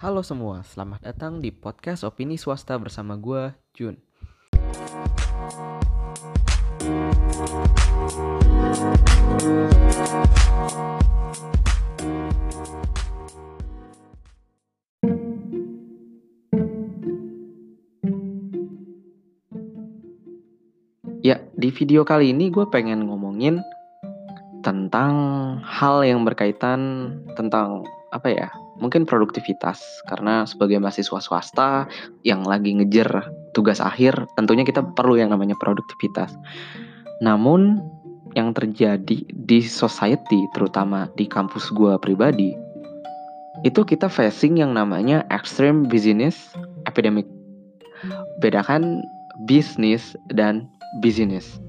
Halo semua, selamat datang di podcast Opini Swasta bersama gue, Jun. Ya, di video kali ini gue pengen ngomongin tentang hal yang berkaitan tentang apa ya mungkin produktivitas. Karena sebagai mahasiswa swasta yang lagi ngejar tugas akhir tentunya kita perlu yang namanya produktivitas. Namun yang terjadi di society terutama di kampus gue pribadi itu kita facing yang namanya extreme business epidemic. Bedakan bisnis dan business.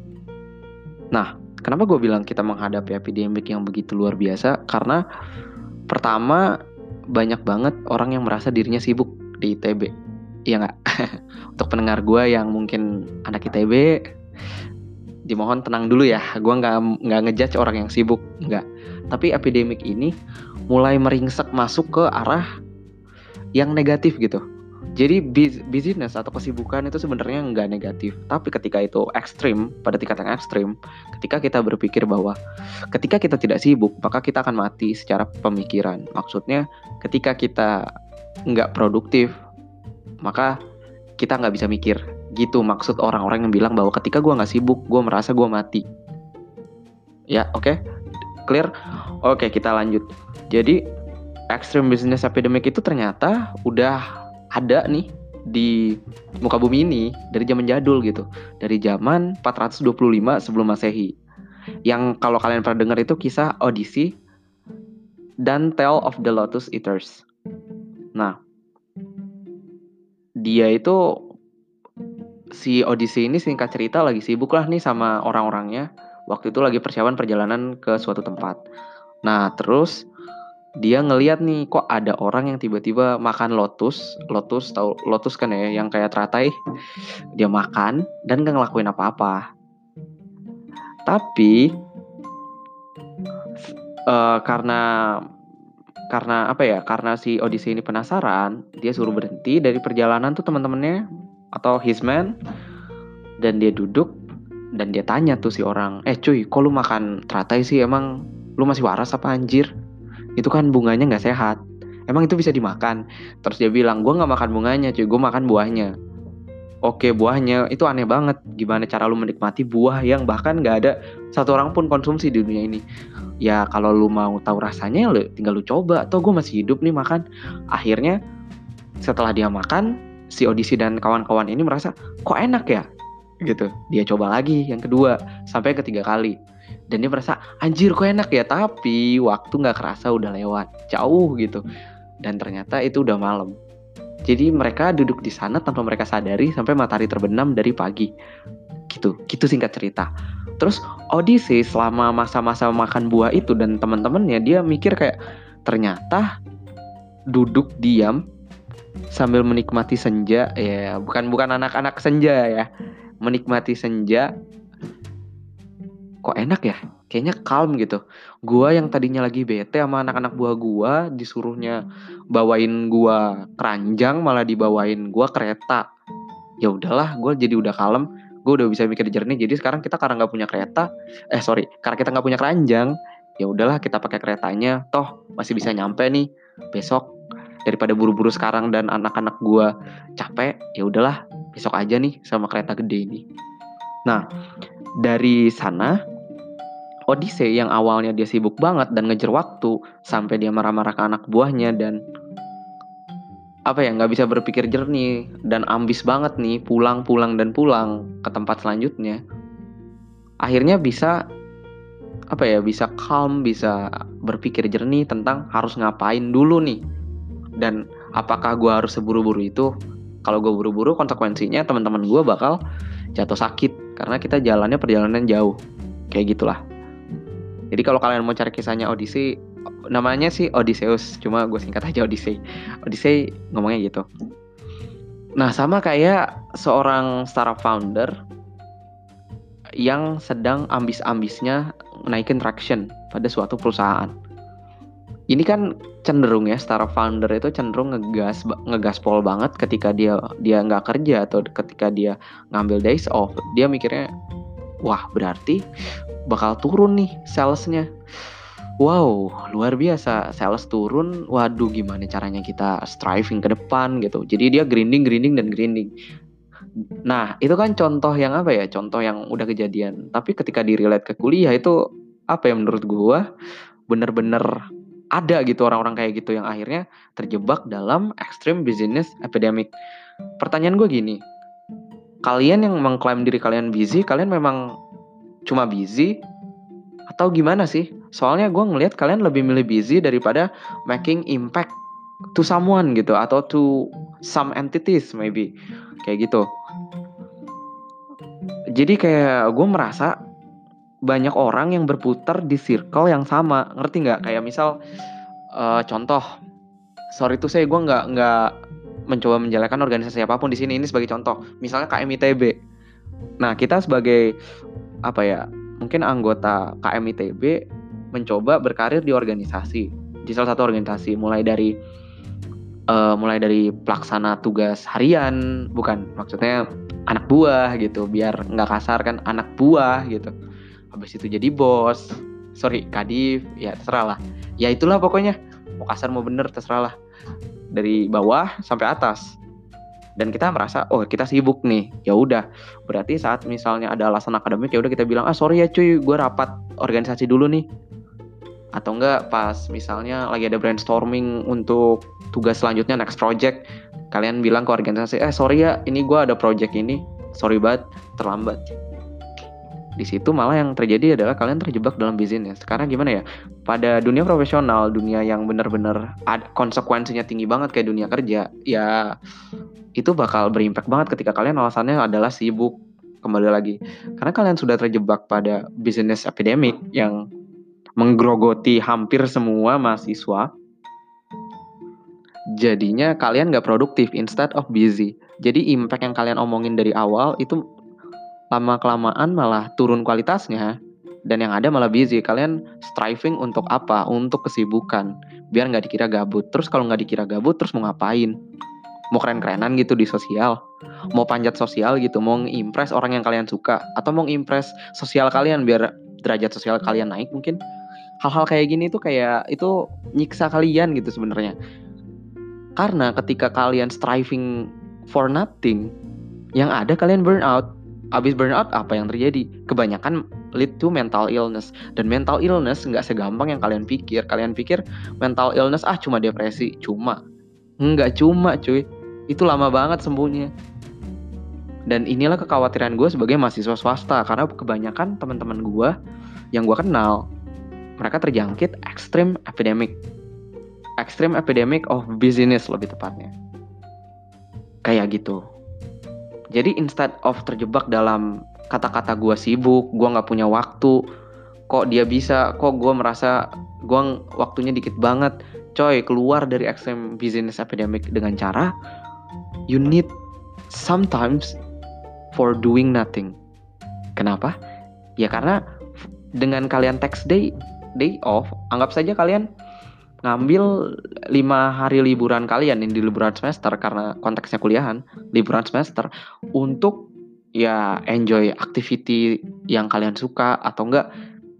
Nah kenapa gue bilang kita menghadapi epidemik yang begitu luar biasa? Karena pertama banyak banget orang yang merasa dirinya sibuk di ITB. Iya nggak? Untuk pendengar gue yang mungkin anak ITB, dimohon tenang dulu ya. Gue nggak nggak ngejudge orang yang sibuk, nggak. Tapi epidemik ini mulai meringsek masuk ke arah yang negatif gitu. Jadi bisnis atau kesibukan itu sebenarnya nggak negatif, tapi ketika itu ekstrim, pada tingkat yang ekstrim, ketika kita berpikir bahwa ketika kita tidak sibuk, maka kita akan mati secara pemikiran. Maksudnya, ketika kita nggak produktif, maka kita nggak bisa mikir. Gitu maksud orang-orang yang bilang bahwa ketika gue nggak sibuk, gue merasa gue mati. Ya, oke, okay? clear. Oke, okay, kita lanjut. Jadi, extreme business epidemic itu ternyata udah ada nih di muka bumi ini dari zaman jadul gitu. Dari zaman 425 sebelum Masehi. Yang kalau kalian pernah dengar itu kisah Odyssey dan Tale of the Lotus Eaters. Nah, dia itu si Odyssey ini singkat cerita lagi sibuk lah nih sama orang-orangnya. Waktu itu lagi persiapan perjalanan ke suatu tempat. Nah, terus dia ngeliat nih kok ada orang yang tiba-tiba makan lotus lotus tahu lotus kan ya yang kayak teratai. Dia makan dan gak ngelakuin apa-apa. Tapi uh, karena karena apa ya karena si Odyssey ini penasaran dia suruh berhenti dari perjalanan tuh teman-temannya atau his man. Dan dia duduk dan dia tanya tuh si orang eh cuy kok lu makan teratai sih? Emang lu masih waras apa anjir itu kan bunganya nggak sehat. Emang itu bisa dimakan? Terus dia bilang gue nggak makan bunganya cuy. Gue makan buahnya. Oke buahnya itu aneh banget. Gimana cara lu menikmati buah yang bahkan nggak ada satu orang pun konsumsi di dunia ini? Ya kalau lu mau tahu rasanya lu tinggal lu coba. Atau gue masih hidup nih makan. Akhirnya setelah dia makan si Odisi dan kawan-kawan ini merasa kok enak ya? Gitu. Dia coba lagi yang kedua sampai ketiga kali dan dia merasa anjir kok enak ya? Tapi waktu nggak kerasa udah lewat jauh gitu. Dan ternyata itu udah malam. Jadi mereka duduk di sana tanpa mereka sadari sampai matahari terbenam dari pagi. Gitu gitu singkat cerita. Terus Odyssey selama masa-masa makan buah itu dan teman-temannya dia mikir kayak ternyata duduk diam sambil menikmati senja ya bukan bukan anak-anak senja ya menikmati senja kok enak ya? Kayaknya calm gitu. Gua yang tadinya lagi bete sama anak-anak buah gua disuruhnya bawain gua keranjang malah dibawain gua kereta. Ya udahlah gua jadi udah kalem gue udah bisa mikir jernih jadi sekarang kita karena nggak punya kereta eh sorry karena kita nggak punya keranjang ya udahlah kita pakai keretanya. Toh masih bisa nyampe nih besok. Daripada buru-buru sekarang dan anak-anak gua capek ya udahlah besok aja nih sama kereta gede ini. Nah dari sana Odyssey yang awalnya dia sibuk banget dan ngejar waktu sampai dia marah-marah ke anak buahnya dan apa ya nggak bisa berpikir jernih dan ambis banget nih pulang pulang dan pulang ke tempat selanjutnya. Akhirnya bisa apa ya bisa calm bisa berpikir jernih tentang harus ngapain dulu nih. Dan apakah gue harus seburu-buru itu? Kalau gue buru-buru konsekuensinya teman-teman gue bakal jatuh sakit karena kita jalannya perjalanan jauh. Kayak gitulah jadi kalau kalian mau cari kisahnya Odyssey, namanya sih Odysseus, cuma gue singkat aja Odyssey. Odyssey ngomongnya gitu. Nah, sama kayak seorang startup founder yang sedang ambis-ambisnya naikin traction pada suatu perusahaan. ini kan cenderung ya startup founder itu cenderung ngegas ngegaspol banget ketika dia dia nggak kerja atau ketika dia ngambil days off dia mikirnya wah berarti bakal turun nih salesnya. Wow luar biasa. Sales turun waduh gimana caranya kita striving ke depan gitu. Jadi dia grinding grinding dan grinding. Nah itu kan contoh yang apa ya? Contoh yang udah kejadian. Tapi ketika di relate ke kuliah itu apa ya menurut gua? Bener-bener ada gitu orang-orang kayak gitu yang akhirnya terjebak dalam extreme business epidemic. Pertanyaan gue gini, kalian yang mengklaim diri kalian busy, kalian memang cuma busy? Atau gimana sih? Soalnya gue ngelihat kalian lebih milih busy daripada making impact to someone gitu atau to some entities maybe. Kayak gitu. Jadi kayak gue merasa banyak orang yang berputar di circle yang sama. Ngerti nggak? Kayak misal uh, contoh. Sorry tuh saya gue nggak nggak mencoba menjalankan organisasi apa pun di sini. Ini sebagai contoh. Misalnya KMITB nah kita sebagai apa ya mungkin anggota KMITB mencoba berkarir di organisasi di salah satu organisasi mulai dari uh, mulai dari pelaksana tugas harian bukan maksudnya anak buah gitu biar nggak kasar kan anak buah gitu. Habis itu jadi bos sorry kadif ya terserah lah. Ya itulah pokoknya mau kasar mau bener terserah lah. Dari bawah sampai atas dan kita merasa oh kita sibuk nih. Ya udah. Berarti saat misalnya ada alasan akademik ya udah kita bilang ah sorry ya cuy gue rapat organisasi dulu nih. Atau enggak pas misalnya lagi ada brainstorming untuk tugas selanjutnya next project kalian bilang ke organisasi eh sorry ya ini gue ada project ini. Sorry banget terlambat. Di situ malah yang terjadi adalah kalian terjebak dalam bisnis. Karena gimana ya? Pada dunia profesional, dunia yang benar-benar konsekuensinya tinggi banget kayak dunia kerja, ya itu bakal berimpact banget ketika kalian alasannya adalah sibuk kembali lagi. Karena kalian sudah terjebak pada bisnis epidemik yang menggerogoti hampir semua mahasiswa. Jadinya kalian nggak produktif instead of busy. Jadi impact yang kalian omongin dari awal itu lama kelamaan malah turun kualitasnya dan yang ada malah busy kalian striving untuk apa untuk kesibukan biar nggak dikira gabut terus kalau nggak dikira gabut terus mau ngapain mau keren-kerenan gitu di sosial. Mau panjat sosial gitu mau impress orang yang kalian suka. Atau mau impress sosial kalian biar derajat sosial kalian naik mungkin. Hal-hal kayak gini tuh kayak itu nyiksa kalian gitu sebenarnya. Karena ketika kalian striving for nothing yang ada kalian burn out. Abis burnout apa yang terjadi? Kebanyakan lead to mental illness. Dan mental illness nggak segampang yang kalian pikir. Kalian pikir mental illness ah cuma depresi, cuma. Nggak cuma cuy. Itu lama banget sembuhnya. Dan inilah kekhawatiran gue sebagai mahasiswa swasta karena kebanyakan teman-teman gue yang gue kenal mereka terjangkit extreme epidemic. Extreme epidemic of business lebih tepatnya. Kayak gitu. Jadi instead of terjebak dalam kata-kata gue sibuk, gue nggak punya waktu, kok dia bisa, kok gue merasa gue waktunya dikit banget, coy keluar dari extreme business epidemic dengan cara you need sometimes for doing nothing. Kenapa? Ya karena dengan kalian text day day off, anggap saja kalian ngambil lima hari liburan kalian ini di liburan semester karena konteksnya kuliahan liburan semester untuk ya enjoy activity yang kalian suka atau enggak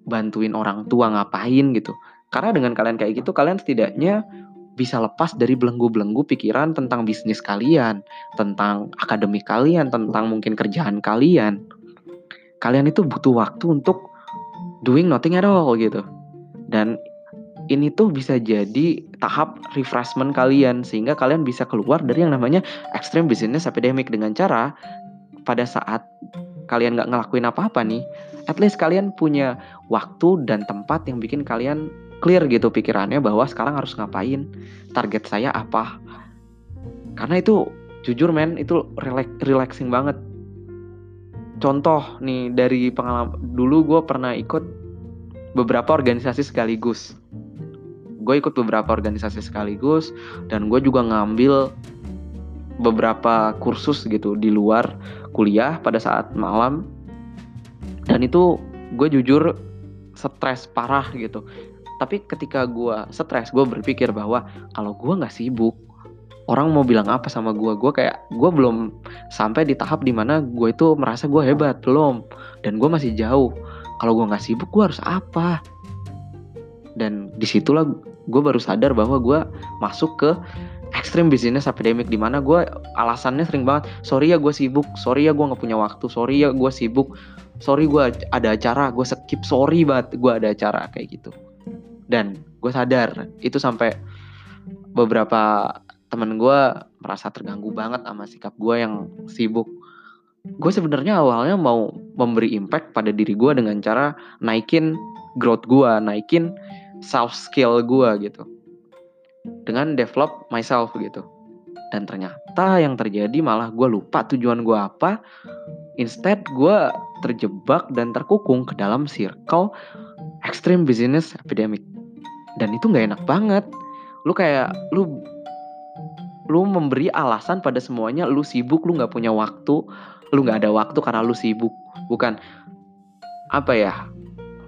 bantuin orang tua ngapain gitu karena dengan kalian kayak gitu kalian setidaknya bisa lepas dari belenggu-belenggu pikiran tentang bisnis kalian tentang akademik kalian tentang mungkin kerjaan kalian. Kalian itu butuh waktu untuk doing nothing at all gitu. Dan ini tuh bisa jadi tahap refreshment kalian sehingga kalian bisa keluar dari yang namanya extreme business epidemic dengan cara pada saat kalian nggak ngelakuin apa-apa nih, at least kalian punya waktu dan tempat yang bikin kalian clear gitu pikirannya bahwa sekarang harus ngapain, target saya apa. Karena itu jujur men itu relax, relaxing banget. Contoh nih dari pengalaman dulu gue pernah ikut beberapa organisasi sekaligus gue ikut beberapa organisasi sekaligus dan gue juga ngambil beberapa kursus gitu di luar kuliah pada saat malam dan itu gue jujur stres parah gitu tapi ketika gue stres gue berpikir bahwa kalau gue nggak sibuk orang mau bilang apa sama gue gue kayak gue belum sampai di tahap di mana gue itu merasa gue hebat belum. Dan gue masih jauh. Kalau gue nggak sibuk gue harus apa? Dan di situlah gue baru sadar bahwa gue masuk ke ekstrim bisnis epidemic di mana gue alasannya sering banget sorry ya gue sibuk. Sorry ya gue nggak punya waktu. Sorry ya gue sibuk. Sorry gue ada acara. Gue skip. Sorry banget gue ada acara. Kayak gitu dan gue sadar itu sampai beberapa temen gue merasa terganggu banget sama sikap gue yang sibuk. Gue sebenarnya awalnya mau memberi impact pada diri gue dengan cara naikin growth gue naikin self skill gue gitu. Dengan develop myself gitu. Dan ternyata yang terjadi malah gue lupa tujuan gue apa. Instead gue terjebak dan terkukung ke dalam circle extreme business epidemic dan itu nggak enak banget. Lu kayak lu lu memberi alasan pada semuanya lu sibuk lu nggak punya waktu. Lu nggak ada waktu karena lu sibuk. Bukan apa ya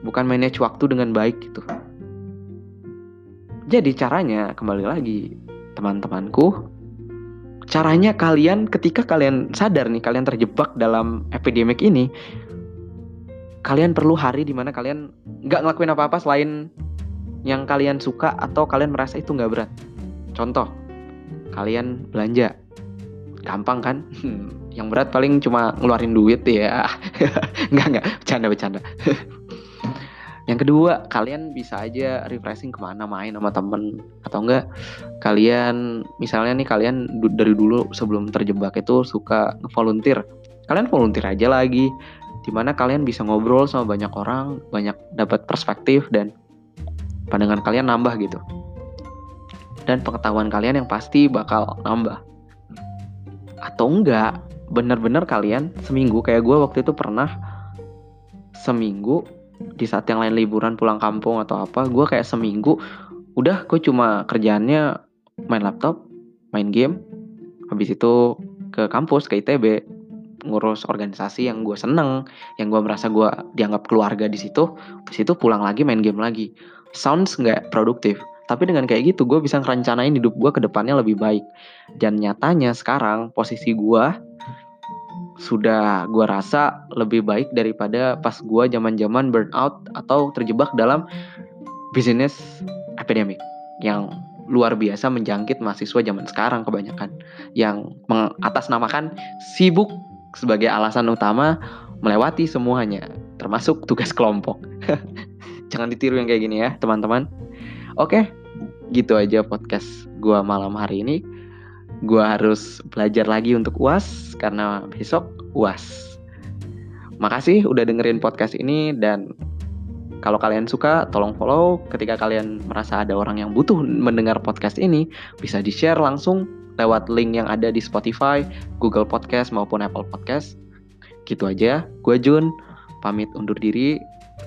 bukan manage waktu dengan baik gitu. Jadi caranya kembali lagi teman-temanku caranya kalian ketika kalian sadar nih kalian terjebak dalam epidemik ini kalian perlu hari di mana kalian nggak ngelakuin apa-apa selain yang kalian suka atau kalian merasa itu nggak berat. Contoh, kalian belanja, gampang kan? Hmm, yang berat paling cuma ngeluarin duit ya. nggak nggak, bercanda-bercanda. yang kedua, kalian bisa aja refreshing ke mana main sama temen atau enggak kalian misalnya nih kalian dari dulu sebelum terjebak itu suka volunteer kalian volunteer aja lagi di mana kalian bisa ngobrol sama banyak orang banyak dapat perspektif dan pandangan kalian nambah gitu. Dan pengetahuan kalian yang pasti bakal nambah. Atau enggak bener-bener kalian seminggu kayak gue waktu itu pernah seminggu di saat yang lain liburan pulang kampung atau apa gue kayak seminggu udah gue cuma kerjaannya main laptop main game habis itu ke kampus ke ITB ngurus organisasi yang gue seneng yang gue merasa gue dianggap keluarga di situ habis itu pulang lagi main game lagi sounds nggak produktif. Tapi dengan kayak gitu gue bisa ngerencanain hidup gue ke depannya lebih baik. Dan nyatanya sekarang posisi gue sudah gue rasa lebih baik daripada pas gue zaman zaman burnout atau terjebak dalam bisnis epidemic yang luar biasa menjangkit mahasiswa zaman sekarang kebanyakan. Yang mengatasnamakan sibuk sebagai alasan utama melewati semuanya termasuk tugas kelompok jangan ditiru yang kayak gini ya teman-teman oke gitu aja podcast gue malam hari ini gue harus belajar lagi untuk uas karena besok uas makasih udah dengerin podcast ini dan kalau kalian suka, tolong follow. Ketika kalian merasa ada orang yang butuh mendengar podcast ini, bisa di-share langsung lewat link yang ada di Spotify, Google Podcast, maupun Apple Podcast. Gitu aja, gue Jun, pamit undur diri.